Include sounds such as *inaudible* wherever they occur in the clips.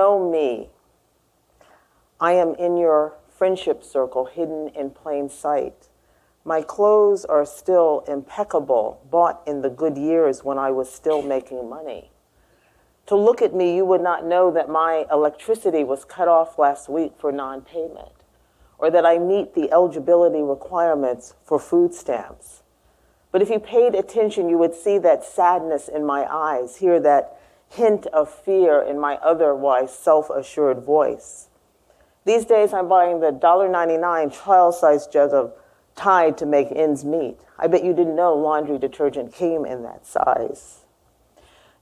know me. I am in your friendship circle, hidden in plain sight. My clothes are still impeccable, bought in the good years when I was still making money. To look at me, you would not know that my electricity was cut off last week for non payment, or that I meet the eligibility requirements for food stamps. But if you paid attention, you would see that sadness in my eyes, hear that hint of fear in my otherwise self assured voice. These days, I'm buying the $1.99 trial size jug of Tide to make ends meet. I bet you didn't know laundry detergent came in that size.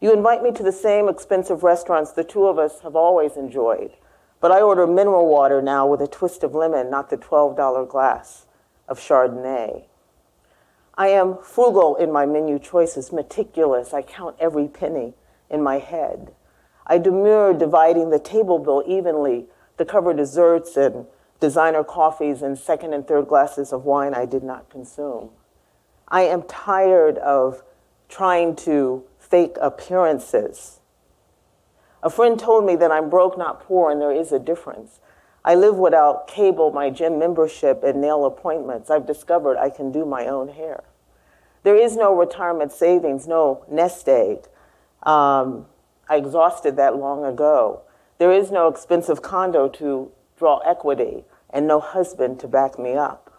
You invite me to the same expensive restaurants the two of us have always enjoyed, but I order mineral water now with a twist of lemon, not the $12 glass of Chardonnay. I am frugal in my menu choices, meticulous. I count every penny in my head. I demur dividing the table bill evenly to cover desserts and designer coffees and second and third glasses of wine I did not consume. I am tired of trying to fake appearances. A friend told me that I'm broke, not poor, and there is a difference. I live without cable, my gym membership, and nail appointments. I've discovered I can do my own hair. There is no retirement savings, no nest egg. Um, I exhausted that long ago. There is no expensive condo to draw equity and no husband to back me up.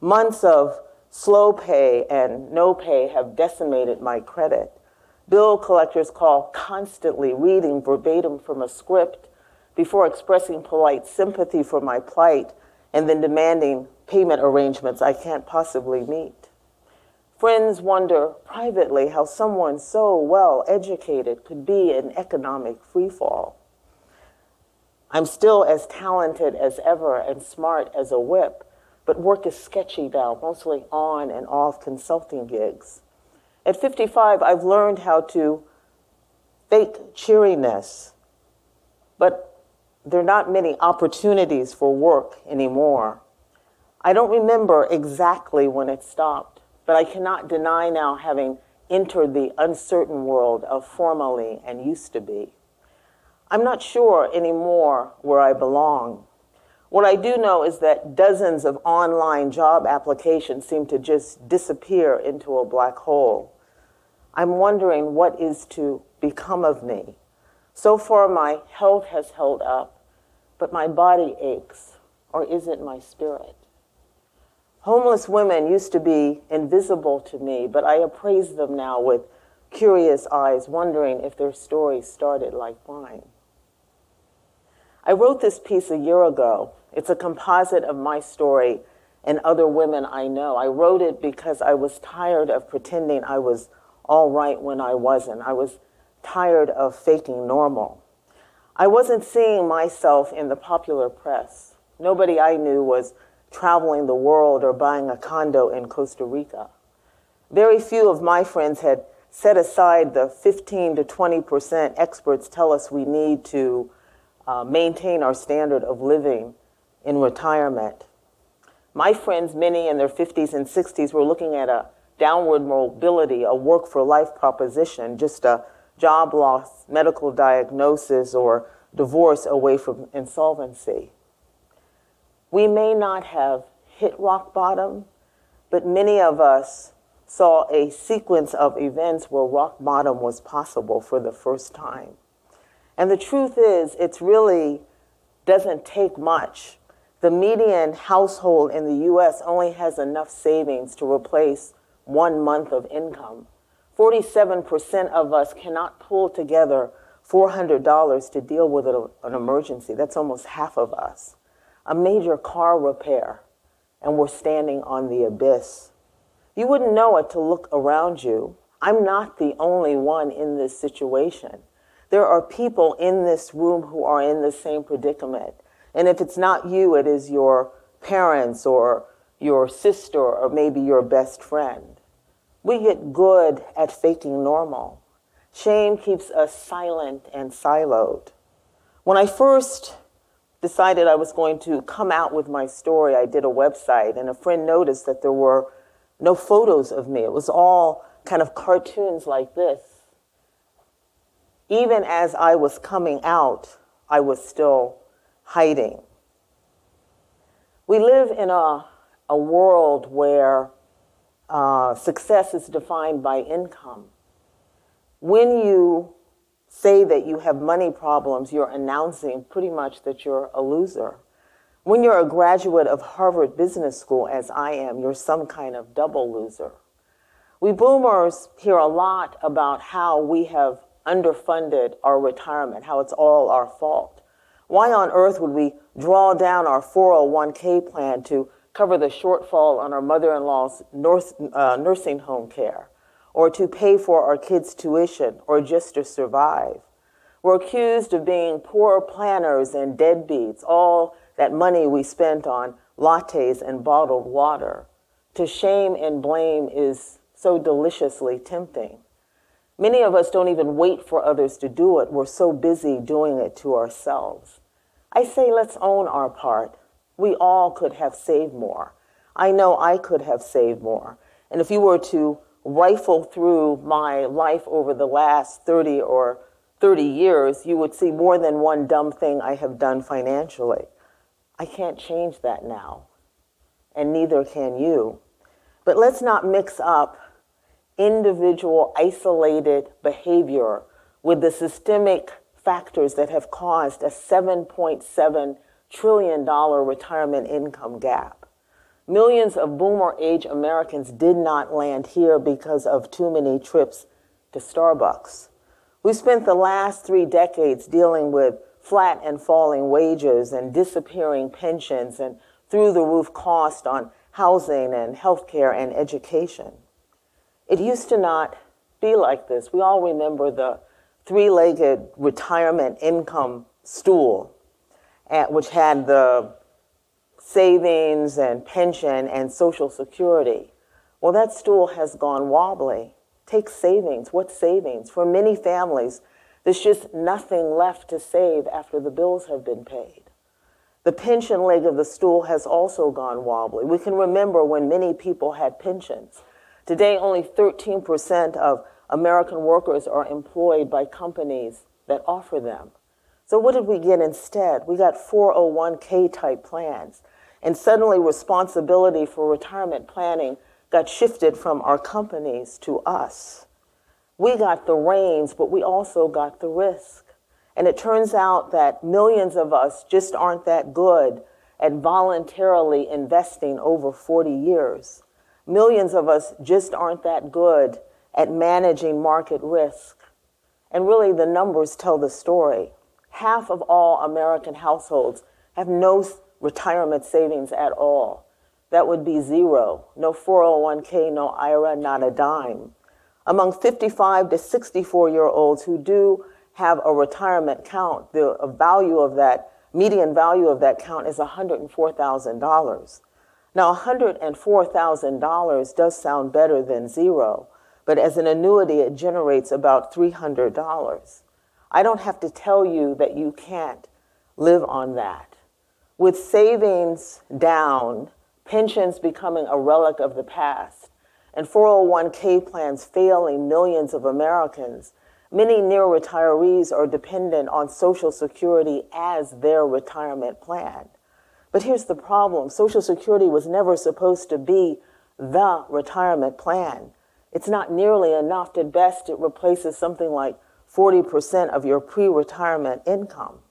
Months of slow pay and no pay have decimated my credit. Bill collectors call constantly reading verbatim from a script before expressing polite sympathy for my plight and then demanding payment arrangements I can't possibly meet. Friends wonder privately how someone so well educated could be in economic freefall. I'm still as talented as ever and smart as a whip, but work is sketchy now, mostly on and off consulting gigs. At 55, I've learned how to fake cheeriness, but there are not many opportunities for work anymore. I don't remember exactly when it stopped but I cannot deny now having entered the uncertain world of formerly and used to be. I'm not sure anymore where I belong. What I do know is that dozens of online job applications seem to just disappear into a black hole. I'm wondering what is to become of me. So far, my health has held up, but my body aches, or is it my spirit? Homeless women used to be invisible to me, but I appraise them now with curious eyes, wondering if their story started like mine. I wrote this piece a year ago. It's a composite of my story and other women I know. I wrote it because I was tired of pretending I was all right when I wasn't. I was tired of faking normal. I wasn't seeing myself in the popular press. Nobody I knew was traveling the world or buying a condo in Costa Rica. Very few of my friends had set aside the 15 to 20 percent experts tell us we need to uh, maintain our standard of living in retirement. My friends, many in their 50s and 60s, were looking at a downward mobility, a work for life proposition, just a job loss, medical diagnosis, or divorce away from insolvency. We may not have hit rock bottom, but many of us saw a sequence of events where rock bottom was possible for the first time. And the truth is, it really doesn't take much. The median household in the US only has enough savings to replace one month of income. 47% of us cannot pull together $400 to deal with an emergency. That's almost half of us a major car repair, and we're standing on the abyss. You wouldn't know it to look around you. I'm not the only one in this situation. There are people in this room who are in the same predicament. And if it's not you, it is your parents or your sister or maybe your best friend. We get good at faking normal. Shame keeps us silent and siloed. When I first decided I was going to come out with my story, I did a website, and a friend noticed that there were no photos of me. It was all kind of cartoons like this. Even as I was coming out, I was still hiding. We live in a, a world where uh, success is defined by income. When you say that you have money problems, you're announcing pretty much that you're a loser. When you're a graduate of Harvard Business School, as I am, you're some kind of double loser. We boomers hear a lot about how we have underfunded our retirement, how it's all our fault. Why on earth would we draw down our 401k plan to cover the shortfall on our mother in law's uh, nursing home care, or to pay for our kids' tuition, or just to survive? We're accused of being poor planners and deadbeats, all that money we spent on lattes and bottled water. To shame and blame is so deliciously tempting. Many of us don't even wait for others to do it. We're so busy doing it to ourselves. I say let's own our part. We all could have saved more. I know I could have saved more. And if you were to rifle through my life over the last 30 or 30 years, you would see more than one dumb thing I have done financially. I can't change that now, and neither can you. But let's not mix up individual isolated behavior with the systemic factors that have caused a $7.7 trillion retirement income gap. Millions of boomer age Americans did not land here because of too many trips to Starbucks. We spent the last three decades dealing with flat and falling wages and disappearing pensions and through the roof cost on housing and healthcare and education. It used to not be like this. We all remember the three legged retirement income stool, which had the savings and pension and social security. Well, that stool has gone wobbly. Take savings. What savings? For many families, there's just nothing left to save after the bills have been paid. The pension leg of the stool has also gone wobbly. We can remember when many people had pensions. Today, only 13% of American workers are employed by companies that offer them. So, what did we get instead? We got 401k type plans. And suddenly, responsibility for retirement planning got shifted from our companies to us. We got the reins, but we also got the risk. And it turns out that millions of us just aren't that good at voluntarily investing over 40 years. Millions of us just aren't that good at managing market risk. And really, the numbers tell the story. Half of all American households have no retirement savings at all. That would be zero. No 401k, no IRA, not a dime. Among 55 to 64 year olds who do have a retirement count, the value of that, median value of that count is $104,000. Now, $104,000 does sound better than zero, but as an annuity, it generates about $300. I don't have to tell you that you can't live on that. With savings down, pensions becoming a relic of the past, and 401k plans failing millions of Americans, many near retirees are dependent on Social Security as their retirement plan. But here's the problem Social Security was never supposed to be the retirement plan. It's not nearly enough. At best, it replaces something like 40% of your pre retirement income.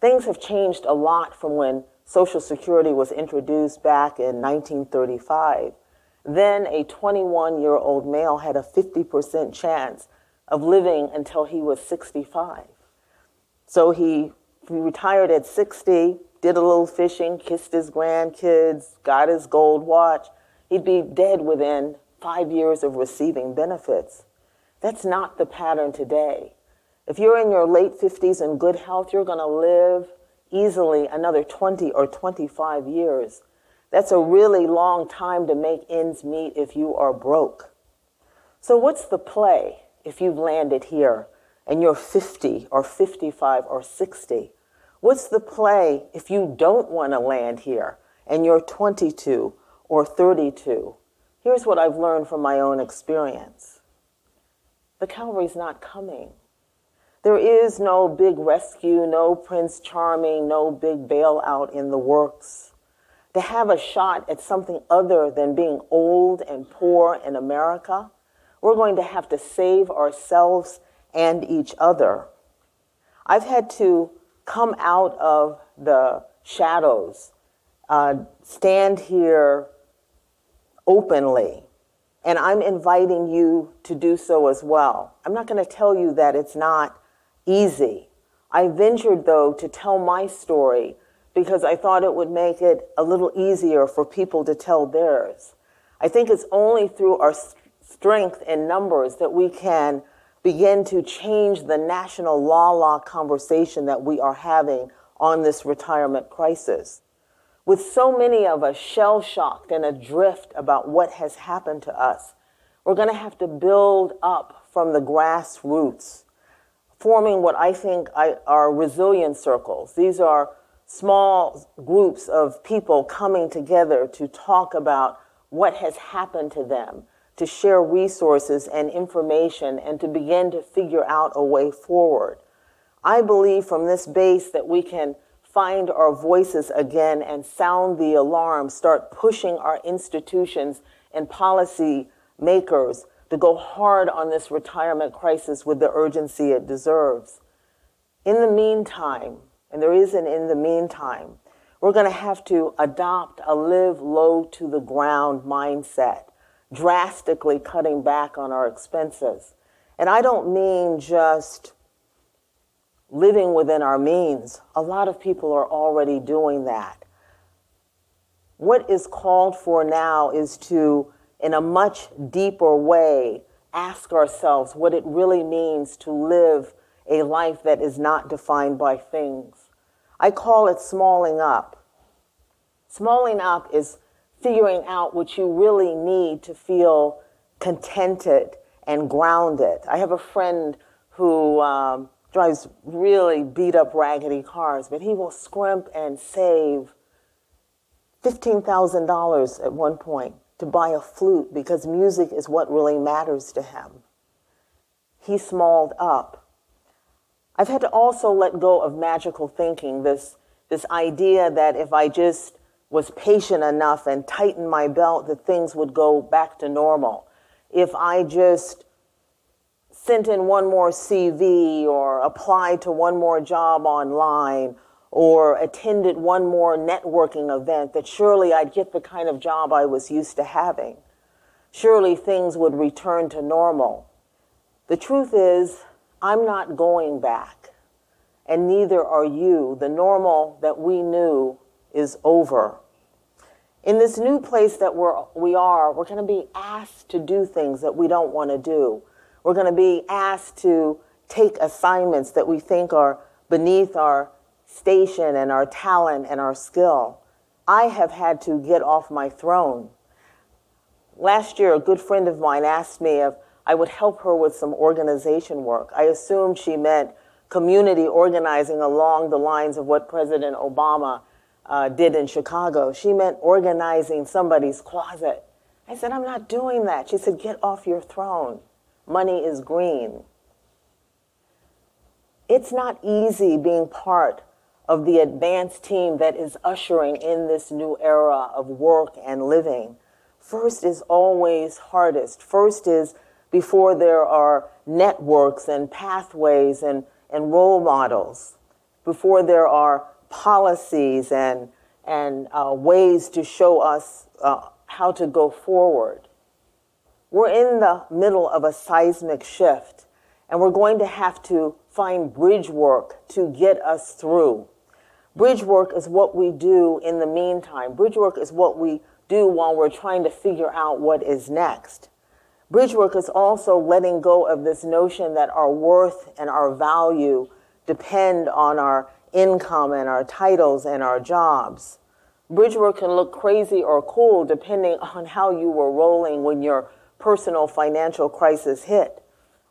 Things have changed a lot from when Social Security was introduced back in 1935. Then a 21 year old male had a 50% chance of living until he was 65. So he he retired at 60, did a little fishing, kissed his grandkids, got his gold watch. He'd be dead within five years of receiving benefits. That's not the pattern today. If you're in your late 50s in good health, you're going to live easily another 20 or 25 years. That's a really long time to make ends meet if you are broke. So, what's the play if you've landed here and you're 50 or 55 or 60? What's the play if you don't want to land here and you're 22 or 32? Here's what I've learned from my own experience the cavalry's not coming. There is no big rescue, no Prince Charming, no big bailout in the works. To have a shot at something other than being old and poor in America, we're going to have to save ourselves and each other. I've had to come out of the shadows, uh, stand here openly, and I'm inviting you to do so as well. I'm not going to tell you that it's not easy. I ventured, though, to tell my story because I thought it would make it a little easier for people to tell theirs. I think it's only through our strength in numbers that we can begin to change the national law law conversation that we are having on this retirement crisis. With so many of us shell shocked and adrift about what has happened to us, we're going to have to build up from the grassroots forming what I think are resilience circles. These are small groups of people coming together to talk about what has happened to them, to share resources and information, and to begin to figure out a way forward. I believe from this base that we can find our voices again and sound the alarm, start pushing our institutions and policy makers to go hard on this retirement crisis with the urgency it deserves. In the meantime, and there is an in the meantime, we're going to have to adopt a live low to the ground mindset, drastically cutting back on our expenses. And I don't mean just living within our means. A lot of people are already doing that. What is called for now is to in a much deeper way, ask ourselves what it really means to live a life that is not defined by things. I call it smalling up. Smalling up is figuring out what you really need to feel contented and grounded. I have a friend who um, drives really beat up, raggedy cars, but he will scrimp and save $15,000 at one point to buy a flute because music is what really matters to him. He smalled up. I've had to also let go of magical thinking, this, this idea that if I just was patient enough and tightened my belt, that things would go back to normal. If I just sent in one more CV or applied to one more job online or attended one more networking event, that surely I'd get the kind of job I was used to having. Surely things would return to normal. The truth is, I'm not going back, and neither are you. The normal that we knew is over. In this new place that we're, we are, we're going to be asked to do things that we don't want to do. We're going to be asked to take assignments that we think are beneath our station and our talent and our skill. I have had to get off my throne. Last year, a good friend of mine asked me if I would help her with some organization work. I assumed she meant community organizing along the lines of what President Obama uh, did in Chicago. She meant organizing somebody's closet. I said, I'm not doing that. She said, Get off your throne. Money is green. It's not easy being part of the advanced team that is ushering in this new era of work and living. First is always hardest. First is before there are networks and pathways and, and role models, before there are policies and, and uh, ways to show us uh, how to go forward. We're in the middle of a seismic shift, and we're going to have to find bridge work to get us through. Bridge work is what we do in the meantime. Bridge work is what we do while we're trying to figure out what is next. Bridge work is also letting go of this notion that our worth and our value depend on our income and our titles and our jobs. Bridge work can look crazy or cool depending *laughs* on how you were rolling when your personal financial crisis hit.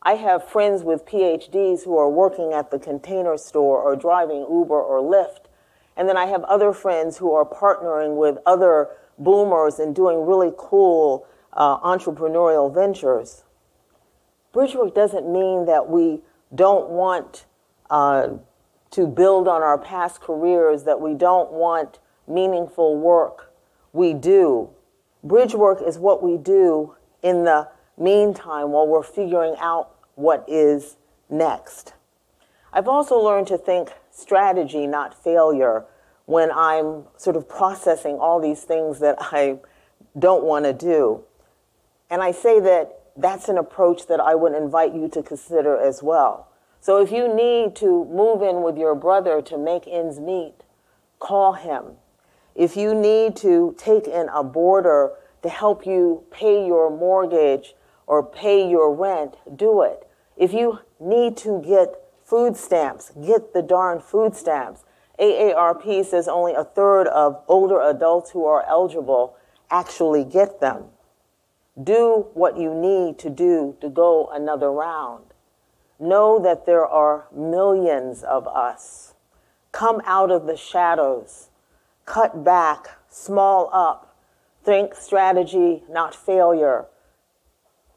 I have friends with PhDs who are working at the container store or driving Uber or Lyft and then I have other friends who are partnering with other boomers and doing really cool uh, entrepreneurial ventures. Bridgework doesn't mean that we don't want uh, to build on our past careers, that we don't want meaningful work, we do. Bridge work is what we do in the meantime while we're figuring out what is next. I've also learned to think strategy, not failure, when I'm sort of processing all these things that I don't want to do. And I say that that's an approach that I would invite you to consider as well. So if you need to move in with your brother to make ends meet, call him. If you need to take in a boarder to help you pay your mortgage or pay your rent, do it. If you need to get food stamps, get the darn food stamps. AARP says only a third of older adults who are eligible actually get them. Do what you need to do to go another round. Know that there are millions of us. Come out of the shadows. Cut back, small up. Think strategy, not failure.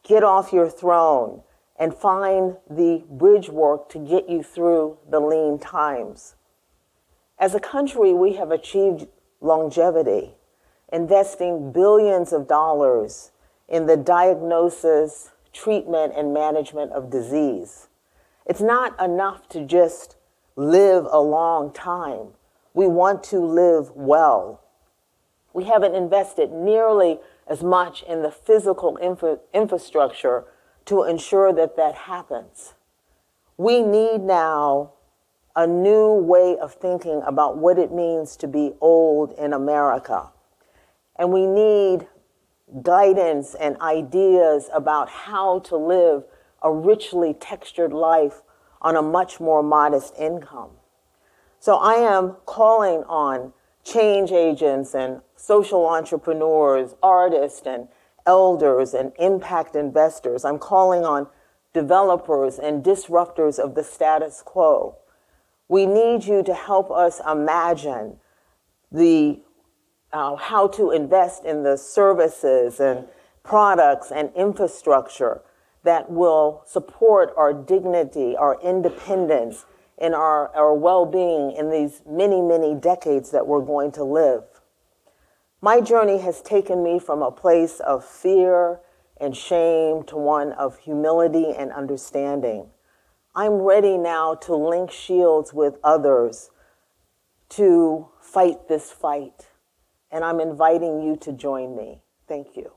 Get off your throne and find the bridge work to get you through the lean times. As a country, we have achieved longevity, investing billions of dollars in the diagnosis, treatment, and management of disease. It's not enough to just live a long time. We want to live well. We haven't invested nearly as much in the physical infra- infrastructure to ensure that that happens. We need now a new way of thinking about what it means to be old in America. And we need guidance and ideas about how to live a richly textured life on a much more modest income. So I am calling on change agents and social entrepreneurs, artists and elders and impact investors. I'm calling on developers and disruptors of the status quo. We need you to help us imagine the uh, how to invest in the services and products and infrastructure that will support our dignity, our independence, and our, our well being in these many, many decades that we're going to live. My journey has taken me from a place of fear and shame to one of humility and understanding. I'm ready now to link shields with others to fight this fight, and I'm inviting you to join me. Thank you.